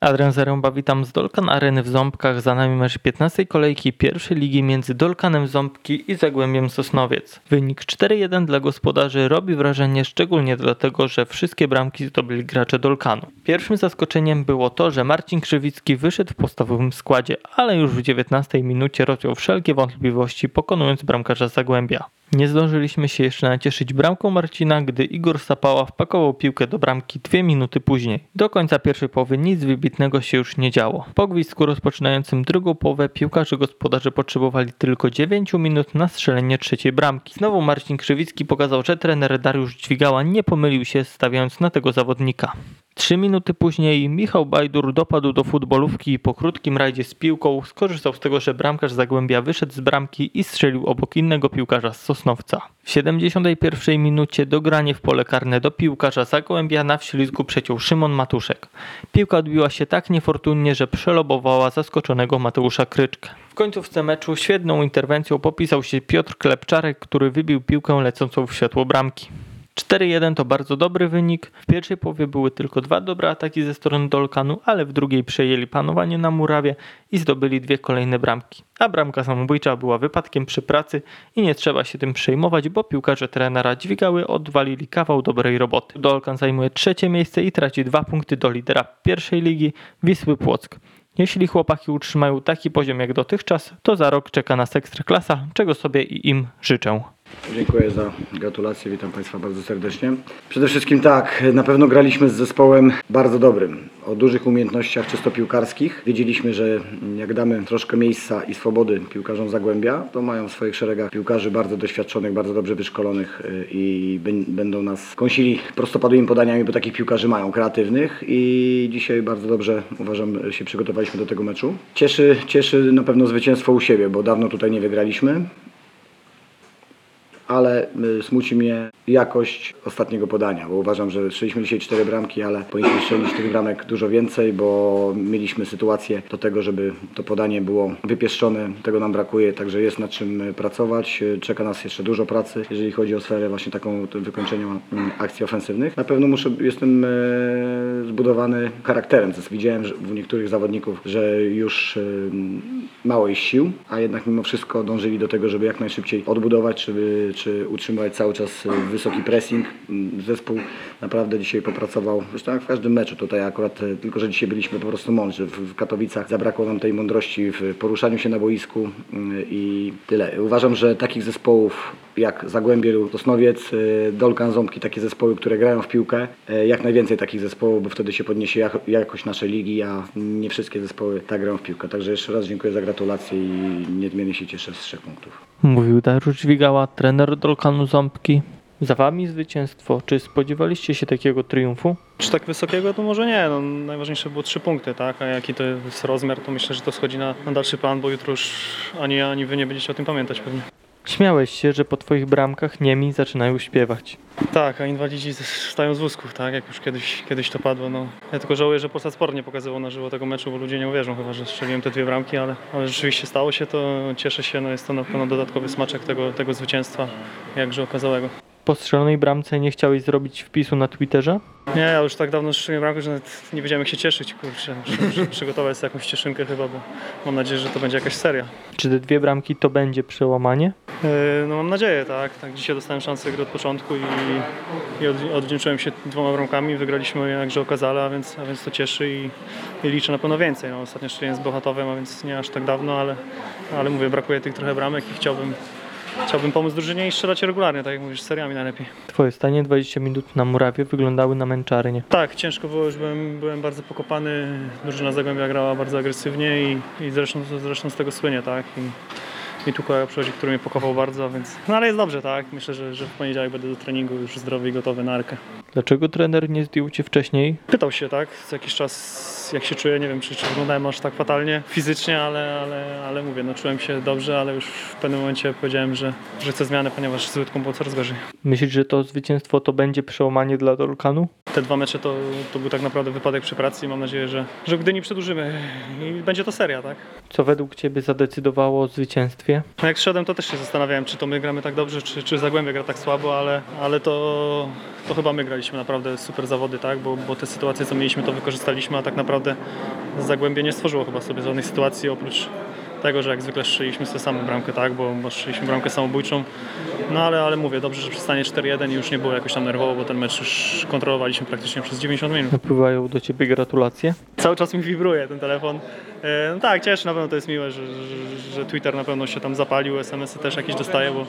Adrian Zaręba, witam z Dolkan Areny w Ząbkach. Za nami mecz 15 kolejki pierwszej ligi między Dolkanem Ząbki i Zagłębiem Sosnowiec. Wynik 4-1 dla gospodarzy robi wrażenie szczególnie dlatego, że wszystkie bramki zdobyli gracze Dolkanu. Pierwszym zaskoczeniem było to, że Marcin Krzywicki wyszedł w podstawowym składzie, ale już w 19 minucie rozjął wszelkie wątpliwości pokonując bramkarza Zagłębia. Nie zdążyliśmy się jeszcze nacieszyć bramką Marcina, gdy Igor Sapała wpakował piłkę do bramki dwie minuty później. Do końca pierwszej połowy nic wybitnego się już nie działo. Po gwizdku rozpoczynającym drugą połowę piłkarze gospodarze potrzebowali tylko 9 minut na strzelenie trzeciej bramki. Znowu Marcin Krzywicki pokazał, że trener Dariusz Dźwigała nie pomylił się stawiając na tego zawodnika. Trzy minuty później Michał Bajdur dopadł do futbolówki i po krótkim rajdzie z piłką skorzystał z tego, że bramkarz Zagłębia wyszedł z bramki i strzelił obok innego piłkarza z Sosnowca. W 71 minucie dogranie w pole karne do piłkarza Zagłębia na wślizgu przeciął Szymon Matuszek. Piłka odbiła się tak niefortunnie, że przelobowała zaskoczonego Mateusza Kryczkę. W końcówce meczu świetną interwencją popisał się Piotr Klepczarek, który wybił piłkę lecącą w światło bramki. 4-1 to bardzo dobry wynik. W pierwszej połowie były tylko dwa dobre ataki ze strony Dolkanu, ale w drugiej przejęli panowanie na murawie i zdobyli dwie kolejne bramki. A bramka samobójcza była wypadkiem przy pracy i nie trzeba się tym przejmować, bo piłkarze trenera dźwigały odwalili kawał dobrej roboty. Dolkan zajmuje trzecie miejsce i traci dwa punkty do lidera pierwszej ligi Wisły Płock. Jeśli chłopaki utrzymają taki poziom jak dotychczas, to za rok czeka nas ekstraklasa, czego sobie i im życzę. Dziękuję za gratulacje, witam Państwa bardzo serdecznie. Przede wszystkim tak, na pewno graliśmy z zespołem bardzo dobrym, o dużych umiejętnościach czysto piłkarskich. Wiedzieliśmy, że jak damy troszkę miejsca i swobody piłkarzom Zagłębia, to mają w swoich szeregach piłkarzy bardzo doświadczonych, bardzo dobrze wyszkolonych y, i bę- będą nas kąsili prostopadłymi podaniami, bo takich piłkarzy mają, kreatywnych i dzisiaj bardzo dobrze, uważam, się przygotowaliśmy do tego meczu. Cieszy, cieszy na pewno zwycięstwo u siebie, bo dawno tutaj nie wygraliśmy ale y, smuci mnie jakość ostatniego podania, bo uważam, że strzeliśmy dzisiaj cztery bramki, ale powinniśmy strzelić tych bramek dużo więcej, bo mieliśmy sytuację do tego, żeby to podanie było wypieszczone, tego nam brakuje, także jest nad czym y, pracować. Y, Czeka nas jeszcze dużo pracy, jeżeli chodzi o sferę właśnie taką wykończenia akcji ofensywnych. Na pewno muszę, jestem zbudowany charakterem, to widziałem u niektórych zawodników, że już mało jest sił, a jednak mimo wszystko dążyli do tego, żeby jak najszybciej odbudować, czy, czy utrzymywać cały czas y, wysoki pressing. Zespół naprawdę dzisiaj popracował, zresztą jak w każdym meczu, tutaj akurat y, tylko, że dzisiaj byliśmy po prostu mądrzy. W, Katowicach zabrakło nam tej mądrości w poruszaniu się na boisku i tyle. Uważam, że takich zespołów jak Zagłębie lub Sosnowiec, y, Dolkan, Ząbki, takie zespoły, które grają w piłkę, y, jak najwięcej takich zespołów, bo wtedy się podniesie jak- jakość naszej ligi, a nie wszystkie zespoły tak grają w piłkę. Także jeszcze raz dziękuję za gratulacje i niezmiernie się cieszę z trzech punktów. Mówił Dariusz Dźwigała, trener Dolkanu Ząbki. Za wami zwycięstwo. Czy spodziewaliście się takiego triumfu? Czy tak wysokiego, to może nie. No, najważniejsze było trzy punkty, tak? A jaki to jest rozmiar, to myślę, że to schodzi na, na dalszy plan, bo jutro już ani ja, ani wy nie będziecie o tym pamiętać pewnie. Śmiałeś się, że po twoich bramkach Niemi zaczynają śpiewać. Tak, a inwalidzi stają z wózków, tak? Jak już kiedyś, kiedyś to padło. No. Ja tylko żałuję, że Polsat Sport nie pokazywał na żywo tego meczu, bo ludzie nie uwierzą chyba, że strzeliłem te dwie bramki, ale, ale rzeczywiście stało się to. Cieszę się, no jest to na pewno dodatkowy smaczek tego, tego zwycięstwa, jakże okazałego. Po strzelonej bramce nie chciałeś zrobić wpisu na Twitterze? Nie, ja już tak dawno strzeliłem bramkę, że nawet nie wiedziałem jak się cieszyć, kurczę. Muszę, przygotować sobie jakąś cieszynkę chyba, bo mam nadzieję, że to będzie jakaś seria. Czy te dwie bramki to będzie przełamanie? Yy, No mam nadzieję, tak. tak. Dzisiaj dostałem szansę gry od początku i, i od, odwdzięczyłem się dwoma bramkami. Wygraliśmy jakże okazale, a więc, a więc to cieszy i, i liczę na pewno więcej. No, ostatnio strzeliłem z Bohatowem, a więc nie aż tak dawno, ale, ale mówię, brakuje tych trochę bramek i chciałbym, chciałbym pomóc drużynie i strzelać regularnie, tak jak mówisz, seriami najlepiej. Twoje stanie 20 minut na murawie wyglądały na męczarnię. Tak, ciężko było, już byłem, byłem bardzo pokopany. Drużyna Zagłębia grała bardzo agresywnie i, i zresztą, zresztą z tego słynie, tak. I, i tu kolega przychodzi, który mnie pokochał bardzo, więc... No ale jest dobrze, tak. Myślę, że, że w poniedziałek będę do treningu już zdrowy i gotowy na arkę. Dlaczego trener nie zdjął cię wcześniej? Pytał się, tak, co jakiś czas, jak się czuję, nie wiem, czy, czy wyglądałem aż tak fatalnie fizycznie, ale, ale, ale mówię, no czułem się dobrze, ale już w pewnym momencie powiedziałem, że, że chcę zmiany, ponieważ z łydką było coraz gorzej. Myślisz, że to zwycięstwo to będzie przełamanie dla Dolkanu? Te dwa mecze to, to był tak naprawdę wypadek przy pracy i mam nadzieję, że, że gdy nie przedłużymy i będzie to seria, tak. Co według ciebie zadecydowało o zwycięstwie? No jak szedłem, to też się zastanawiałem, czy to my gramy tak dobrze, czy, czy Zagłębie gra tak słabo, ale, ale to, to chyba my graliśmy naprawdę super zawody, tak? Bo, bo te sytuacje, co mieliśmy, to wykorzystaliśmy, a tak naprawdę Zagłębie nie stworzyło chyba sobie żadnej sytuacji oprócz tego, że jak zwykle strzeliśmy sobie same bramkę, tak? Bo, bo strzeliśmy bramkę samobójczą. No ale, ale mówię, dobrze, że przystanie 4-1 i już nie było jakoś tam nerwowo, bo ten mecz już kontrolowaliśmy praktycznie przez 90 minut. Napływają do ciebie gratulacje. Cały czas mi wibruje ten telefon. E, No tak, cieszę, na pewno to jest miłe, że, że, że Twitter na pewno się tam zapalił, SMS-y też jakieś dostaję, bo,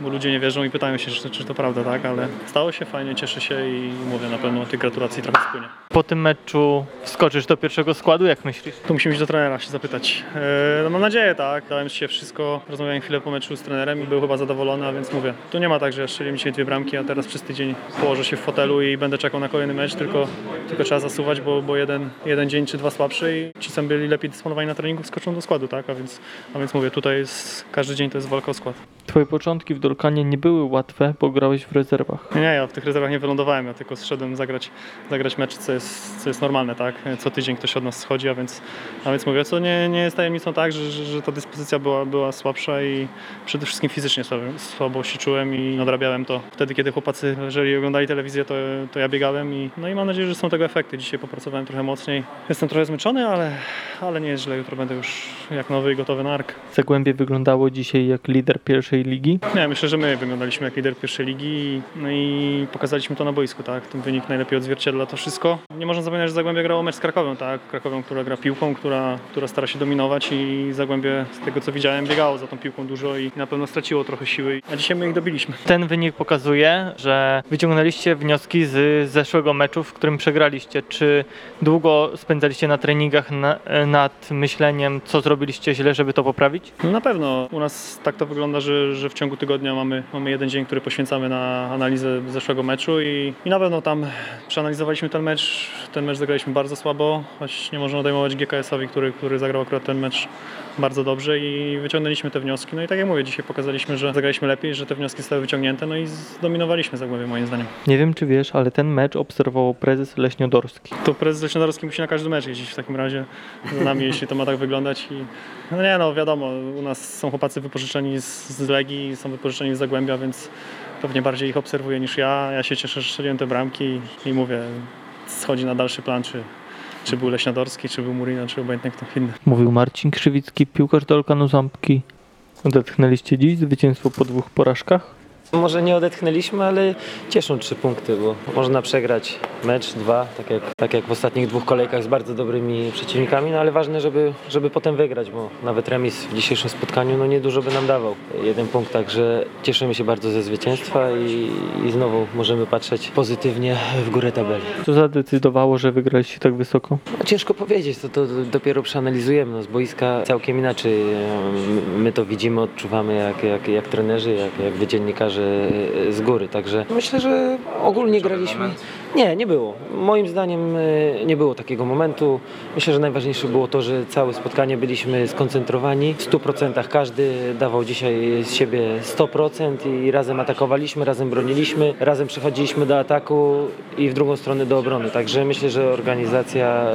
bo ludzie nie wierzą i pytają się, czy, czy to prawda, tak, ale stało się fajnie, cieszę się i mówię, na pewno tych gratulacji trochę spłynie. Po tym meczu wskoczysz do pierwszego składu, jak myślisz? Tu musimy iść do trenera się zapytać. E, No mam nadzieję, tak, dałem się wszystko, rozmawiałem chwilę po meczu z trenerem i był chyba zadowolony, a więc mówię, tu nie ma tak, że strzeliłem dzisiaj dwie bramki, a teraz przez tydzień położę się w fotelu i będę czekał na kolejny mecz, tylko, tylko trzeba zasuwać, bo, bo jeden, jeden dzień czy dwa słabszy i ci, co byli lepiej dysponowani na treningu, skoczą do składu, tak, a więc, a więc mówię, tutaj jest, każdy dzień to jest walka o skład. Twoje początki w Dolkanie nie były łatwe, bo grałeś w rezerwach. Nie, ja w tych rezerwach nie wylądowałem, ja tylko zszedłem zagrać, zagrać mecz, co jest, co jest normalne, tak? Co tydzień ktoś od nas schodzi, a więc, a więc mówię, co nie, nie jest tajemnicą tak, że, że, że ta dyspozycja była, była słabsza i przede wszystkim fizycznie słabo, słabo się czułem i nadrabiałem to. Wtedy, kiedy chłopacy, jeżeli oglądali telewizję, to, to ja biegałem i, no i mam nadzieję, że są tego efekty. Dzisiaj popracowałem trochę mocniej. Jestem trochę zmęczony, ale, ale nie jest źle, jutro będę już jak nowy i gotowy na ark. Zagłębie wyglądało dzisiaj jak lider pierwszej ligi. Nie, myślę, że my wyglądaliśmy jak lider pierwszej ligi i- no i pokazaliśmy to na boisku, tak? Ten wynik najlepiej odzwierciedla to wszystko. Nie można zapominać, że Zagłębie grało mecz z Krakowem, tak? Krakowem, która gra piłką, która, która stara się dominować i Zagłębie, z tego co widziałem, biegało za tą piłką dużo i na pewno straciło trochę siły. A dzisiaj my ich dobiliśmy. Ten wynik pokazuje, że wyciągnęliście wnioski z zeszłego meczu, w którym przegraliście. Czy długo spędzaliście na treningach na, nad myśleniem, co zrobiliście źle, żeby to poprawić? No na pewno u nas tak to wygląda, że, że w ciągu tygodnia mamy, mamy jeden dzień, który poświęcamy na analizę zeszłego meczu i, i na pewno tam przeanalizowaliśmy ten mecz. Ten mecz zagraliśmy bardzo słabo, choć nie można odejmować GKS-owi, który, który zagrał akurat ten mecz bardzo dobrze i wyciągnęliśmy te wnioski. No i tak jak mówię, dzisiaj pokazaliśmy, że zagraliśmy lepiej, że te wnioski zostały wyciągnięte, no i zdominowaliśmy Zagłębie moim zdaniem. Nie wiem, czy wiesz, ale ten mecz obserwował prezes Leśniodorski. To prezes Leśnodorski musi na każdy mecz jeździć w takim razie z nami, jeśli to ma tak wyglądać. I, no nie no, wiadomo, u nas są chłopacy wypożyczeni z, z Legii, są wypożyczeni z Zagłębia, więc pewnie bardziej ich obserwuję niż ja. Ja się cieszę, że strzeliłem te bramki i, i mówię, schodzi na dalszy plan, czy, czy był Leśnodorski, czy był Murino, czy obojętnie kto inny. Mówił Marcin Krzywicki, piłkarz Dolkanu Ząbki. Odetchnęliście dziś zwycięstwo po dwóch porażkach? Może nie odetchnęliśmy, ale cieszą trzy punkty, bo można przegrać mecz, dwa, tak jak, tak jak w ostatnich dwóch kolejkach z bardzo dobrymi przeciwnikami, no ale ważne, żeby, żeby potem wygrać, bo nawet remis w dzisiejszym spotkaniu no niedużo by nam dawał. Jeden punkt, także cieszymy się bardzo ze zwycięstwa i, i znowu możemy patrzeć pozytywnie w górę tabeli. Co zadecydowało, że wygraliście tak wysoko? No, ciężko powiedzieć, to, to dopiero przeanalizujemy. No, z boiska całkiem inaczej my to widzimy, odczuwamy jak, jak, jak trenerzy, jak, jak wy dziennikarze e, z góry. Także myślę, że ogólnie graliśmy. Nie, nie było. Moim zdaniem e, nie było takiego momentu. Myślę, że najważniejsze było to, że całe spotkanie byliśmy skoncentrowani. W 100% każdy dawał dzisiaj z siebie 100% i razem atakowaliśmy, razem broniliśmy, razem przechodziliśmy do ataku i w drugą stronę do obrony. Także myślę, że organizacja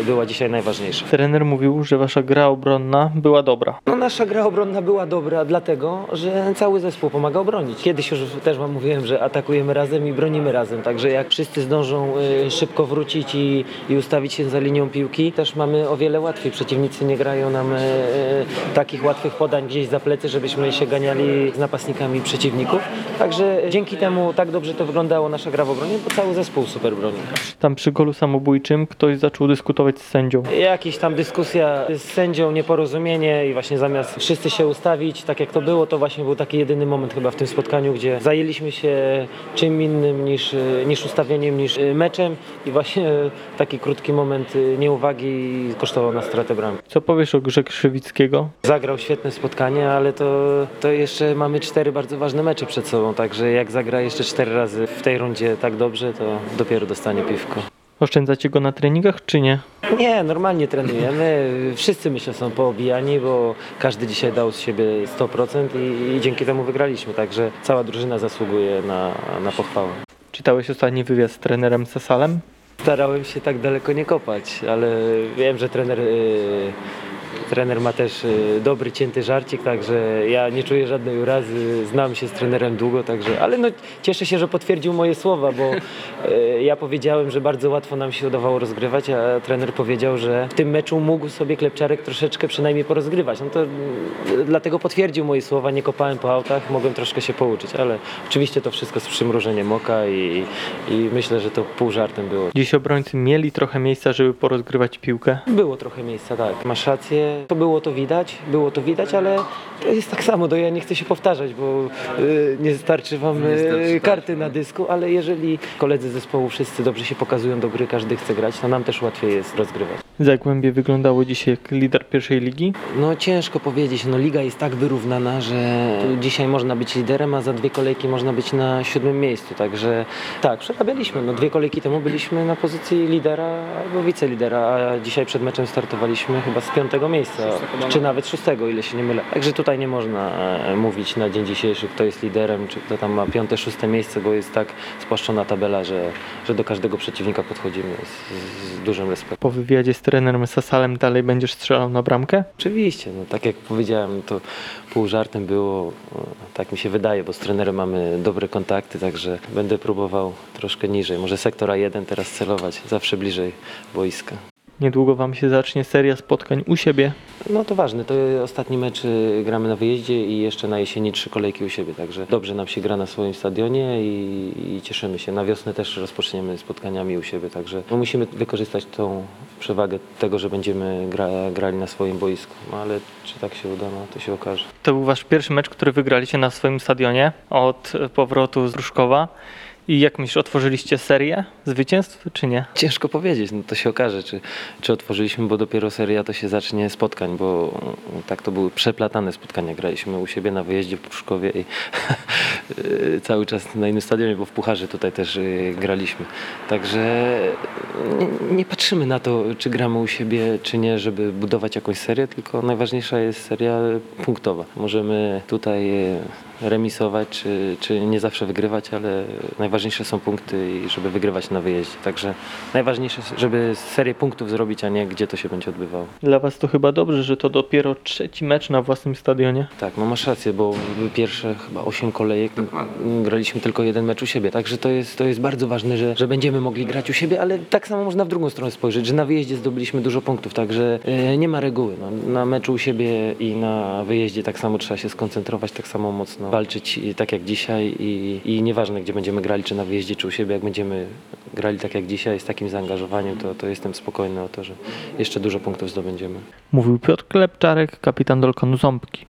e, była dzisiaj najważniejsza. Trener mówił, że wasza gra obronna była dobra. No, nasza gra obronna była dobra, dlatego że cały zespół pomaga obronić. Kiedyś już też Wam mówiłem, że atakujemy razem i bronimy razem. Także jak wszyscy zdążą e, szybko wrócić i, i ustawić się za linią piłki, też mamy o wiele łatwiej. Przeciwnicy nie grają nam e, e, takich łatwych podań gdzieś za plecy, żebyśmy się ganiali z napastnikami przeciwników. Także dzięki temu tak dobrze to wyglądało nasza gra w obronie, bo cały zespół super bronił. Tam przy golu samobójczym ktoś zaczął dyskutować z sędzią. Jakaś tam dyskusja z sędzią, nieporozumienie i właśnie zamiast wszyscy się ustawić, tak jak to było, to właśnie był taki jedyny moment chyba w tym spotkaniu, gdzie zajęliśmy się czym innym niż, niż ustawieniem, niż meczem i właśnie taki krótki moment nieuwagi kosztował nas stratę bramki. Co powiesz o grze Krzywickiego? Zagrał świetne spotkanie, ale to, to jeszcze mamy cztery bardzo ważne mecze przed sobą, także jak zagra jeszcze cztery razy w tej rundzie tak dobrze, to dopiero dostanie piwko. Oszczędzacie go na treningach, czy nie? Nie, normalnie trenujemy. Wszyscy myślę są poobijani, bo każdy dzisiaj dał z siebie 100% i, i dzięki temu wygraliśmy. Także cała drużyna zasługuje na, na pochwałę. Czytałeś ostatni wywiad z trenerem Sasalem? Starałem się tak daleko nie kopać, ale wiem, że trener y, Trener ma też y, dobry, cięty żarcik, także ja nie czuję żadnej urazy, znam się z trenerem długo, także, ale no, cieszę się, że potwierdził moje słowa, bo y, ja powiedziałem, że bardzo łatwo nam się udawało rozgrywać, a trener powiedział, że w tym meczu mógł sobie Klepczarek troszeczkę przynajmniej porozgrywać. No to y, dlatego potwierdził moje słowa, nie kopałem po autach, mogłem troszkę się pouczyć, ale oczywiście to wszystko z przymrużeniem oka i, i myślę, że to pół żartem było. Dziś obrońcy mieli trochę miejsca, żeby porozgrywać piłkę. Było trochę miejsca, tak. Masz rację. To było to widać, było to widać, ale to jest tak samo. To ja nie chcę się powtarzać, bo y, nie starczy wam y, karty na dysku, ale jeżeli koledzy zespołu wszyscy dobrze się pokazują do gry, każdy chce grać, to nam też łatwiej jest rozgrywać. Zagłębie wyglądało dzisiaj jak lider pierwszej ligi. No ciężko powiedzieć, no liga jest tak wyrównana, że dzisiaj można być liderem, a za dwie kolejki można być na siódmym miejscu, także tak, przerabialiśmy. No dwie kolejki temu byliśmy na pozycji lidera albo wicelidera, a dzisiaj przed meczem startowaliśmy chyba z piątego miejsca, czy nawet szóstego, ile się nie mylę. Także tutaj nie można e, mówić na dzień dzisiejszy, kto jest liderem, czy kto tam ma piąte, szóste miejsce, bo jest tak spłaszczona tabela, że, że do każdego przeciwnika podchodzimy z, z dużym respektem. Po wywiadzie z trenerem Sasalem dalej będziesz strzelał na bramkę? Oczywiście, no, tak jak powiedziałem, to pół żartem było, e, tak mi się wydaje, bo z trenerem mamy dobre kontakty, także będę próbował troszkę niżej. Może sektora 1 teraz celować, zawsze bliżej boiska. Niedługo wam się zacznie seria spotkań u siebie. No to ważne, to ostatni mecz y, gramy na wyjeździe i jeszcze na jesieni trzy kolejki u siebie, także dobrze nam się gra na swoim stadionie i, i cieszymy się. Na wiosnę też rozpoczniemy spotkaniami u siebie, także no musimy wykorzystać tą przewagę tego, że będziemy gra, grali na swoim boisku, no ale czy tak się uda, no to się okaże. To był wasz pierwszy mecz, który wygraliście na swoim stadionie od powrotu z Ruszkowa. I jak myślisz, otworzyliście serię zwycięstw, czy nie? Ciężko powiedzieć, no to się okaże, czy, czy otworzyliśmy, bo dopiero seria to się zacznie spotkań, bo tak to były przeplatane spotkania. Graliśmy u siebie na wyjeździe w Pruszkowie i cały czas na innym stadionie, bo w Pucharze tutaj też y, graliśmy. Także nie, nie patrzymy na to, czy gramy u siebie, czy nie, żeby budować jakąś serię, tylko najważniejsza jest seria punktowa. Możemy tutaj y, remisować, czy, czy nie zawsze wygrywać, ale najważniejsze są punkty i żeby wygrywać na wyjeździe. Także najważniejsze, żeby serię punktów zrobić, a nie gdzie to się będzie odbywało. Dla was to chyba dobrze, że to dopiero trzeci mecz na własnym stadionie. Tak, no masz rację, bo pierwsze chyba 8 kolejek graliśmy tylko jeden mecz u siebie, także to jest, to jest bardzo ważne, że, że będziemy mogli grać u siebie, ale tak samo można w drugą stronę spojrzeć, że na wyjeździe zdobyliśmy dużo punktów, także e, nie ma reguły. No, na meczu u siebie i na wyjeździe tak samo trzeba się skoncentrować, tak samo mocno walczyć tak jak dzisiaj i, i nieważne gdzie będziemy grali, czy na wyjeździe, czy u siebie, jak będziemy grali tak jak dzisiaj z takim zaangażowaniem, to, to jestem spokojny o to, że jeszcze dużo punktów zdobędziemy. Mówił Piotr Klepczarek, kapitan Dolkanu Ząbki.